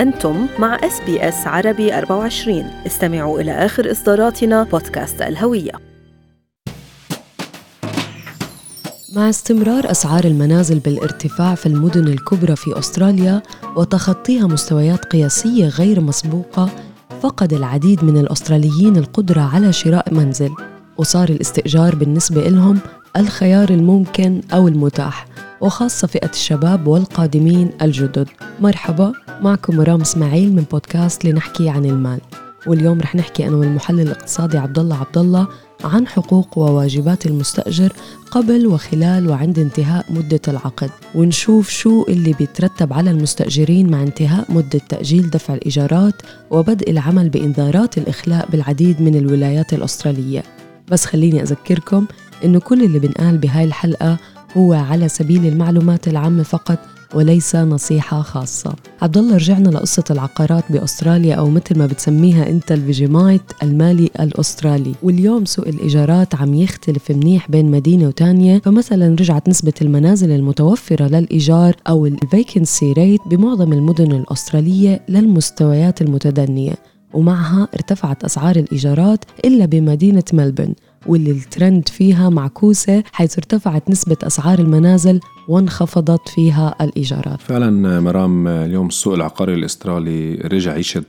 أنتم مع SBS عربي 24 استمعوا إلى آخر إصداراتنا بودكاست الهوية. مع استمرار أسعار المنازل بالارتفاع في المدن الكبرى في أستراليا وتخطيها مستويات قياسية غير مسبوقة فقد العديد من الأستراليين القدرة على شراء منزل وصار الاستئجار بالنسبة لهم الخيار الممكن أو المتاح وخاصة فئة الشباب والقادمين الجدد. مرحبا. معكم مرام إسماعيل من بودكاست لنحكي عن المال. واليوم رح نحكي أنا والمحلل الاقتصادي عبد الله عبد الله عن حقوق وواجبات المستأجر قبل وخلال وعند انتهاء مدة العقد. ونشوف شو اللي بيترتب على المستأجرين مع انتهاء مدة تأجيل دفع الإيجارات وبدء العمل بإنذارات الإخلاء بالعديد من الولايات الأسترالية. بس خليني أذكركم إنه كل اللي بنقال بهاي الحلقة هو على سبيل المعلومات العامة فقط وليس نصيحة خاصة. عبد الله رجعنا لقصة العقارات بأستراليا أو مثل ما بتسميها أنت ال Vegemite المالي الأسترالي. واليوم سوق الإيجارات عم يختلف منيح بين مدينة وتانية فمثلا رجعت نسبة المنازل المتوفرة للإيجار أو ال vacancy rate بمعظم المدن الأسترالية للمستويات المتدنية ومعها ارتفعت أسعار الإيجارات إلا بمدينة ملبن. واللي الترند فيها معكوسة حيث ارتفعت نسبة أسعار المنازل وانخفضت فيها الإيجارات. فعلا مرام اليوم السوق العقاري الأسترالي رجع يشهد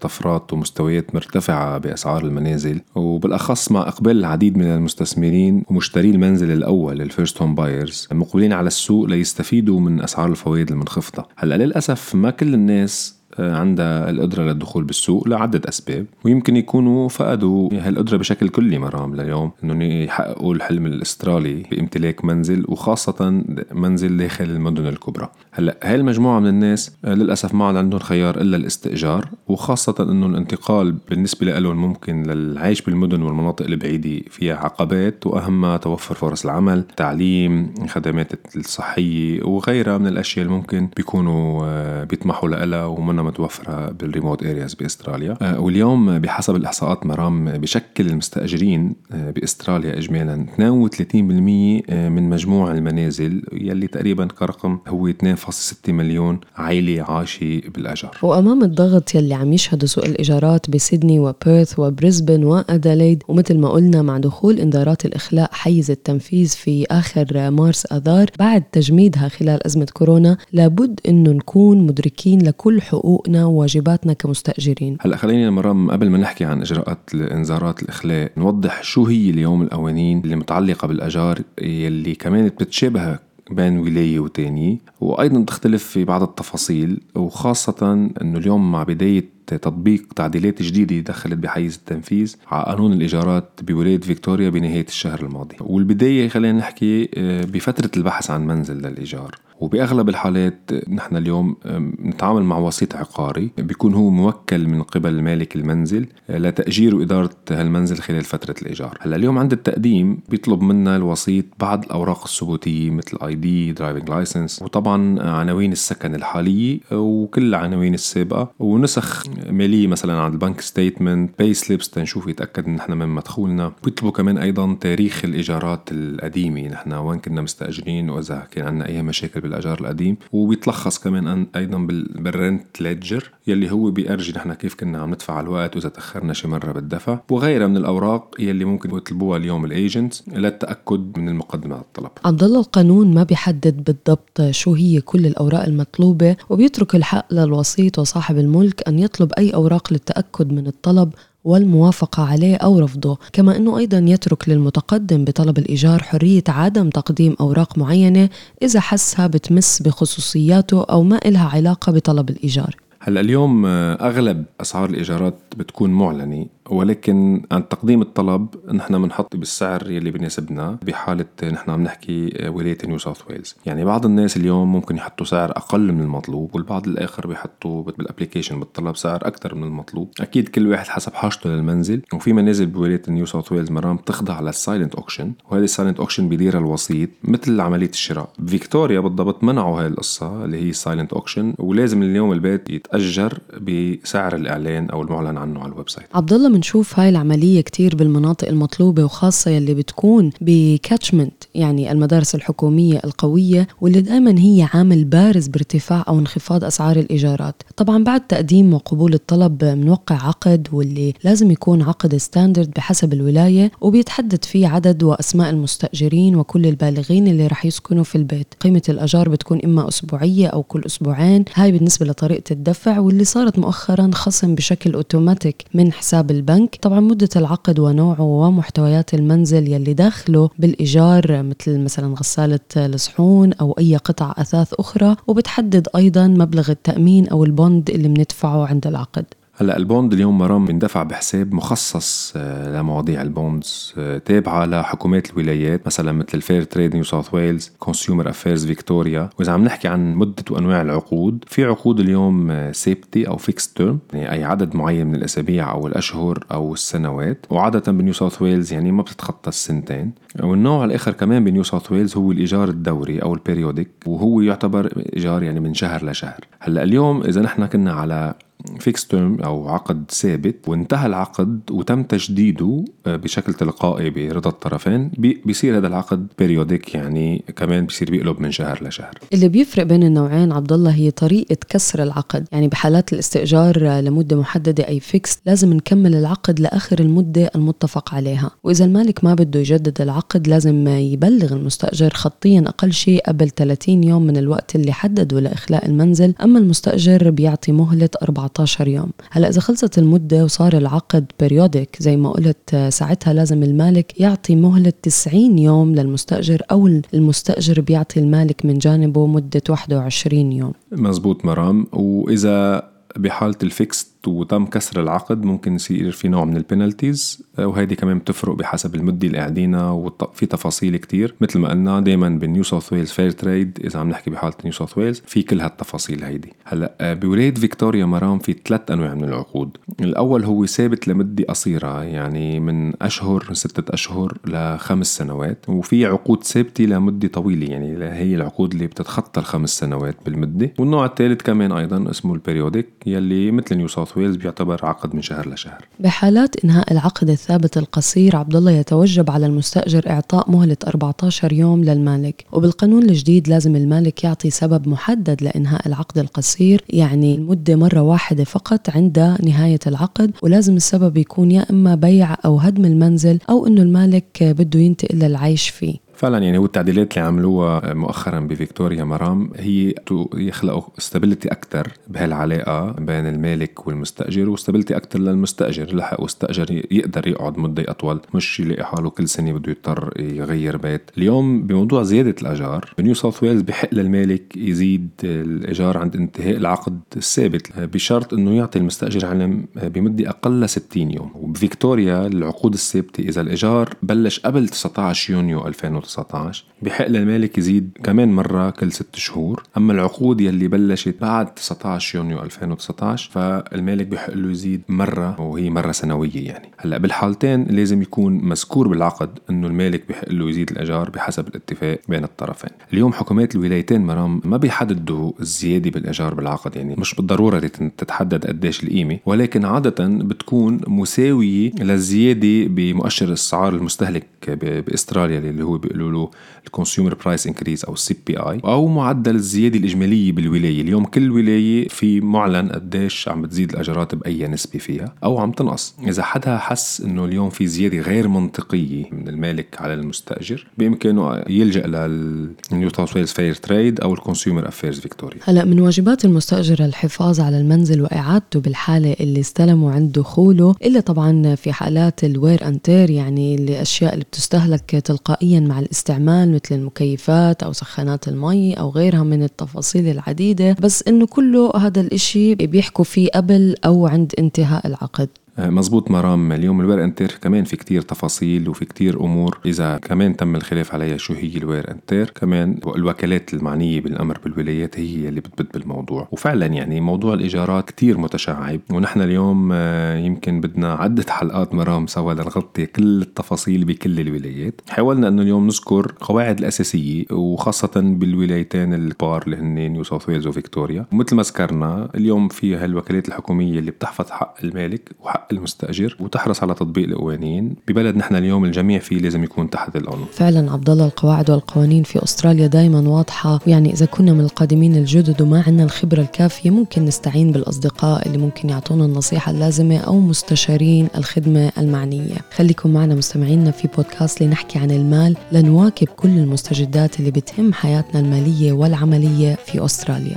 طفرات ومستويات مرتفعة بأسعار المنازل وبالأخص مع إقبال العديد من المستثمرين ومشتري المنزل الأول ال first home buyers مقبلين على السوق ليستفيدوا من أسعار الفوائد المنخفضة. هلأ للأسف ما كل الناس عندها القدرة للدخول بالسوق لعدة أسباب ويمكن يكونوا فقدوا هالقدرة بشكل كلي مرام لليوم أنهم يحققوا الحلم الأسترالي بامتلاك منزل وخاصة منزل داخل المدن الكبرى. هلأ هاي المجموعة من الناس للأسف ما عندهم خيار إلا الاستئجار وخاصة أنه الانتقال بالنسبة لهم ممكن للعيش بالمدن والمناطق البعيدة فيها عقبات وأهمها توفر فرص العمل تعليم خدمات الصحية وغيرها من الأشياء اللي ممكن بيكونوا بيطمحوا لها ومانها متوفرة بال remote areas بأستراليا. آه، واليوم بحسب الإحصاءات مرام بيشكل المستأجرين آه، بأستراليا اجمالا 32% آه، من مجموع المنازل يلي تقريبا كرقم هو 2.6 مليون عائلة عايشة بالاجار وأمام الضغط يلي عم يشهده سوق الإيجارات بسيدني وبيرث وبريسبن وادلايد ومثل ما قلنا مع دخول إنذارات الإخلاء حيز التنفيذ في آخر مارس آذار بعد تجميدها خلال أزمة كورونا لابد إنه نكون مدركين لكل حقوق حقوقنا وواجباتنا كمستأجرين. هلأ خلينا مرام قبل ما نحكي عن إجراءات انذارات الإخلاء نوضح شو هي اليوم القوانين اللي متعلقة بالأجار يلي كمان بتتشابه بين ولاية وتانية وأيضا تختلف في بعض التفاصيل وخاصة أنه اليوم مع بداية تطبيق تعديلات جديدة دخلت بحيز التنفيذ على قانون الإيجارات بولاية فيكتوريا بنهاية الشهر الماضي. والبداية خلينا نحكي آه، بفترة البحث عن منزل للإيجار. وبأغلب الحالات نحن اليوم نتعامل مع وسيط عقاري. بيكون هو موكل من قبل مالك المنزل لتأجير وإدارة هالمنزل خلال فترة الإيجار. هلأ اليوم عند التقديم بيطلب منا الوسيط بعض الأوراق الثبوتية مثل ID driving license وطبعا عناوين السكن الحالية وكل العناوين السابقة ونسخ مالية مثلا عند ال bank statement pay slips تنشوف يتأكد نحن من مدخولنا. بيطلبوا كمان أيضا تاريخ الإيجارات القديمة. نحن وين كنا مستأجرين وإذا كان عندنا أي مشاكل بالاجار القديم وبيتلخص كمان أيضا بال rent ledger يلي هو بيأرجي نحن كيف كنا عم ندفع الوقت وإذا تأخرنا شي مرة بالدفع وغيرها من الأوراق يلي ممكن يطلبوها اليوم ال agents للتأكد من المقدمة على الطلب. عبد الله القانون ما بيحدد بالضبط شو هي كل الأوراق المطلوبة وبيترك الحق للوسيط وصاحب الملك أن يطلب أي أوراق للتأكد من الطلب والموافقة عليه أو رفضه كما أنه أيضا يترك للمتقدم بطلب الإيجار حرية عدم تقديم أوراق معينة إذا حسها بتمس بخصوصياته أو ما إلها علاقة بطلب الإيجار. هلا اليوم أغلب أسعار الإيجارات بتكون معلنة ولكن عند تقديم الطلب نحن بنحط بالسعر يلي بيناسبنا بحالة نحن عم نحكي ولاية نيو ساوث ويلز يعني بعض الناس اليوم ممكن يحطوا سعر أقل من المطلوب والبعض الآخر بيحطوا بال application بالطلب سعر أكثر من المطلوب. أكيد كل واحد حسب حاجته للمنزل وفي منازل بولاية نيو ساوث ويلز مرام تخضع لل silent auction وهذه ال silent auction بيديرها الوسيط مثل عملية الشراء. فيكتوريا بالضبط منعوا هاي القصة اللي هي silent auction ولازم اليوم البيت تتأجر بسعر الإعلان أو المعلن عنه على ال website. عبد الله بنشوف هاي العملية كتير بالمناطق المطلوبة وخاصة يلي بتكون ب catchment يعني المدارس الحكومية القوية واللي دائما هي عامل بارز بارتفاع أو انخفاض أسعار الإيجارات. طبعا بعد تقديم وقبول الطلب بنوقع عقد واللي لازم يكون عقد standard بحسب الولاية وبيتحدد فيه عدد وأسماء المستأجرين وكل البالغين اللي رح يسكنوا في البيت. قيمة الأجار بتكون إما أسبوعية أو كل أسبوعين. هاي بالنسبة لطريقة الدفع واللي صارت مؤخرا خصم بشكل أوتوماتيك من حساب البنك. طبعا مدة العقد ونوعه ومحتويات المنزل يلي داخله بالإيجار مثل مثلا غسالة الصحون أو أي قطع أثاث أخرى. وبتحدد أيضا مبلغ التأمين أو ال bond اللي بندفعه عند العقد. هلا ال bond اليوم مرام بيندفع بحساب مخصص آه، لمواضيع ال bonds آه، تابعة لحكومات الولايات مثلا مثل ال Fair Trading نيو ساوث ويلز Consumer Affairs فيكتوريا. وإذا عم نحكي عن مدة وأنواع العقود في عقود اليوم ثابته أو fixed term يعني أي عدد معين من الأسابيع أو الأشهر أو السنوات. وعادة بنيو ساوث ويلز يعني ما بتتخطى السنتين. والنوع الآخر كمان بنيو ساوث ويلز هو الإيجار الدوري أو ال periodic وهو يعتبر إيجار يعني من شهر لشهر. هلا اليوم إذا نحن كنا على fixed term أو عقد ثابت وانتهى العقد وتم تجديده آه، بشكل تلقائي برضا الطرفين بيصير هذا العقد periodic يعني كمان بيصير بيقلب من شهر لشهر. اللي بيفرق بين النوعين عبد الله هي طريقة كسر العقد. يعني بحالات الاستئجار لمدة محددة أي فيكس لازم نكمل العقد لآخر المدة المتفق عليها. وإذا المالك ما بده يجدد العقد لازم يبلغ المستأجر خطيا أقل شيء قبل 30 يوم من الوقت اللي حدده لإخلاء المنزل. أما المستأجر بيعطي مهلة 14 14 يوم. هلا إذا خلصت المدة وصار العقد periodic زي ما قلت ساعتها لازم المالك يعطي مهلة 90 يوم للمستأجر أو المستأجر بيعطي المالك من جانبه مدة 21 يوم. مزبوط مرام. وإذا بحالة ال fixed وتم كسر العقد ممكن يصير في نوع من ال penalties وهيدي كمان بتفرق بحسب المدة اللي قاعدينها وفي تفاصيل كتير. مثل ما قلنا دائما بالنيو ساوث ويلز Fair Trading إذا عم نحكي بحالة نيو ساوث ويلز في كل هالتفاصيل هيدي. هلأ بولاية فيكتوريا مرام في ثلاث أنواع من العقود. الأول هو ثابت لمدة قصيرة يعني من أشهر من ستة أشهر لخمس سنوات. وفي عقود ثابتة لمدة طويلة يعني هي العقود اللي بتتخطى الخمس سنوات بالمدة. والنوع الثالث كمان أيضا اسمه ال periodic يلي مثل نيو ساوث ويلز بيعتبر عقد من شهر لشهر. بحالات إنهاء العقد الثابت القصير عبد الله يتوجب على المستأجر إعطاء مهلة 14 يوم للمالك وبالقانون الجديد لازم المالك يعطي سبب محدد لإنهاء العقد القصير يعني المدة مرة واحدة فقط عند نهاية العقد ولازم السبب يكون يا إما بيع أو هدم المنزل أو إنه المالك بده ينتقل للعيش فيه. فعلا يعني هو التعديلات اللي عملوها مؤخرا بفيكتوريا مرام هي يخلقوا stability أكثر بهالعلاقة بين المالك والمستأجر و stability أكثر للمستأجر لحتى المستأجر يقدر يقعد مدة أطول مش يلاقي حاله كل سنة بده يضطر يغير بيت. اليوم بموضوع زيادة الأجار بنيو ساوث ويلز بحق للمالك يزيد الايجار عند انتهاء العقد الثابت بشرط إنه يعطي المستأجر علم بمدة أقل 60 يوم. وبفيكتوريا العقود الثابتة إذا الايجار بلش قبل 19 يونيو 2000 2019 بحق للمالك يزيد كمان مرة كل ست شهور. أما العقود يلي بلشت بعد 19 يونيو 2019 فالمالك بحق له يزيد مرة وهي مرة سنوية يعني. هلأ بالحالتين لازم يكون مذكور بالعقد إنه المالك بحق له يزيد الأجار بحسب الاتفاق بين الطرفين. اليوم حكومات الولايتين مرام ما بيحددوا الزيادة بالأجار بالعقد يعني. مش بالضرورة تتحدد قديش القيمة ولكن عادة بتكون مساوية للزيادة بمؤشر اسعار المستهلك بأستراليا اللي هو بيقولوا له ال Consumer Price Increase أو ال CPI أو معدل الزيادة الإجمالية بالولاية. اليوم كل ولاية في معلن قديش عم بتزيد الاجارات بأي نسبة فيها أو عم تنقص. إذا حدا حس إنه اليوم في زيادة غير منطقية من المالك على المستأجر بإمكانه يلجأ لل New South Wales Fair Trade أو ال Consumer Affairs Victoria. هلا من واجبات المستأجر الحفاظ على المنزل وإعادته بالحالة اللي استلموا عند دخوله إلا طبعا في حالات ال wear and tear يعني الأشياء اللي بتستهلك تلقائيا مع الاستعمال مثل المكيفات أو سخانات المي أو غيرها من التفاصيل العديدة بس إنه كله هذا الإشي بيحكوا فيه قبل أو عند انتهاء العقد. مزبوط مرام. اليوم ال wear and tear كمان في كتير تفاصيل وفي كتير أمور. إذا كمان تم الخلاف عليها شو هي ال wear and tear؟ كمان الوكالات المعنية بالأمر بالولايات هي اللي بتبت بالموضوع. وفعلا يعني موضوع الإيجارات كتير متشعب. ونحن اليوم آه، يمكن بدنا عدة حلقات مرام سوا لنغطي كل التفاصيل بكل الولايات. حاولنا إنه اليوم نذكر قواعد الأساسية وخاصة بالولايتين الكبار اللي هن نيو ساوث ويلز وفيكتوريا ومثل ما ذكرنا اليوم في هالوكالات الحكومية اللي بتحفظ حق المالك وحق المستأجر وتحرص على تطبيق القوانين. ببلد نحن اليوم الجميع فيه لازم يكون تحت القانون فعلا عبد الله القواعد والقوانين في أستراليا دائما واضحة. يعني إذا كنا من القادمين الجدد وما عندنا الخبرة الكافية ممكن نستعين بالأصدقاء اللي ممكن يعطونا النصيحة اللازمة أو مستشارين الخدمة المعنية. خليكم معنا مستمعينا في بودكاست لنحكي عن المال لنواكب كل المستجدات اللي بتهم حياتنا المالية والعملية في أستراليا.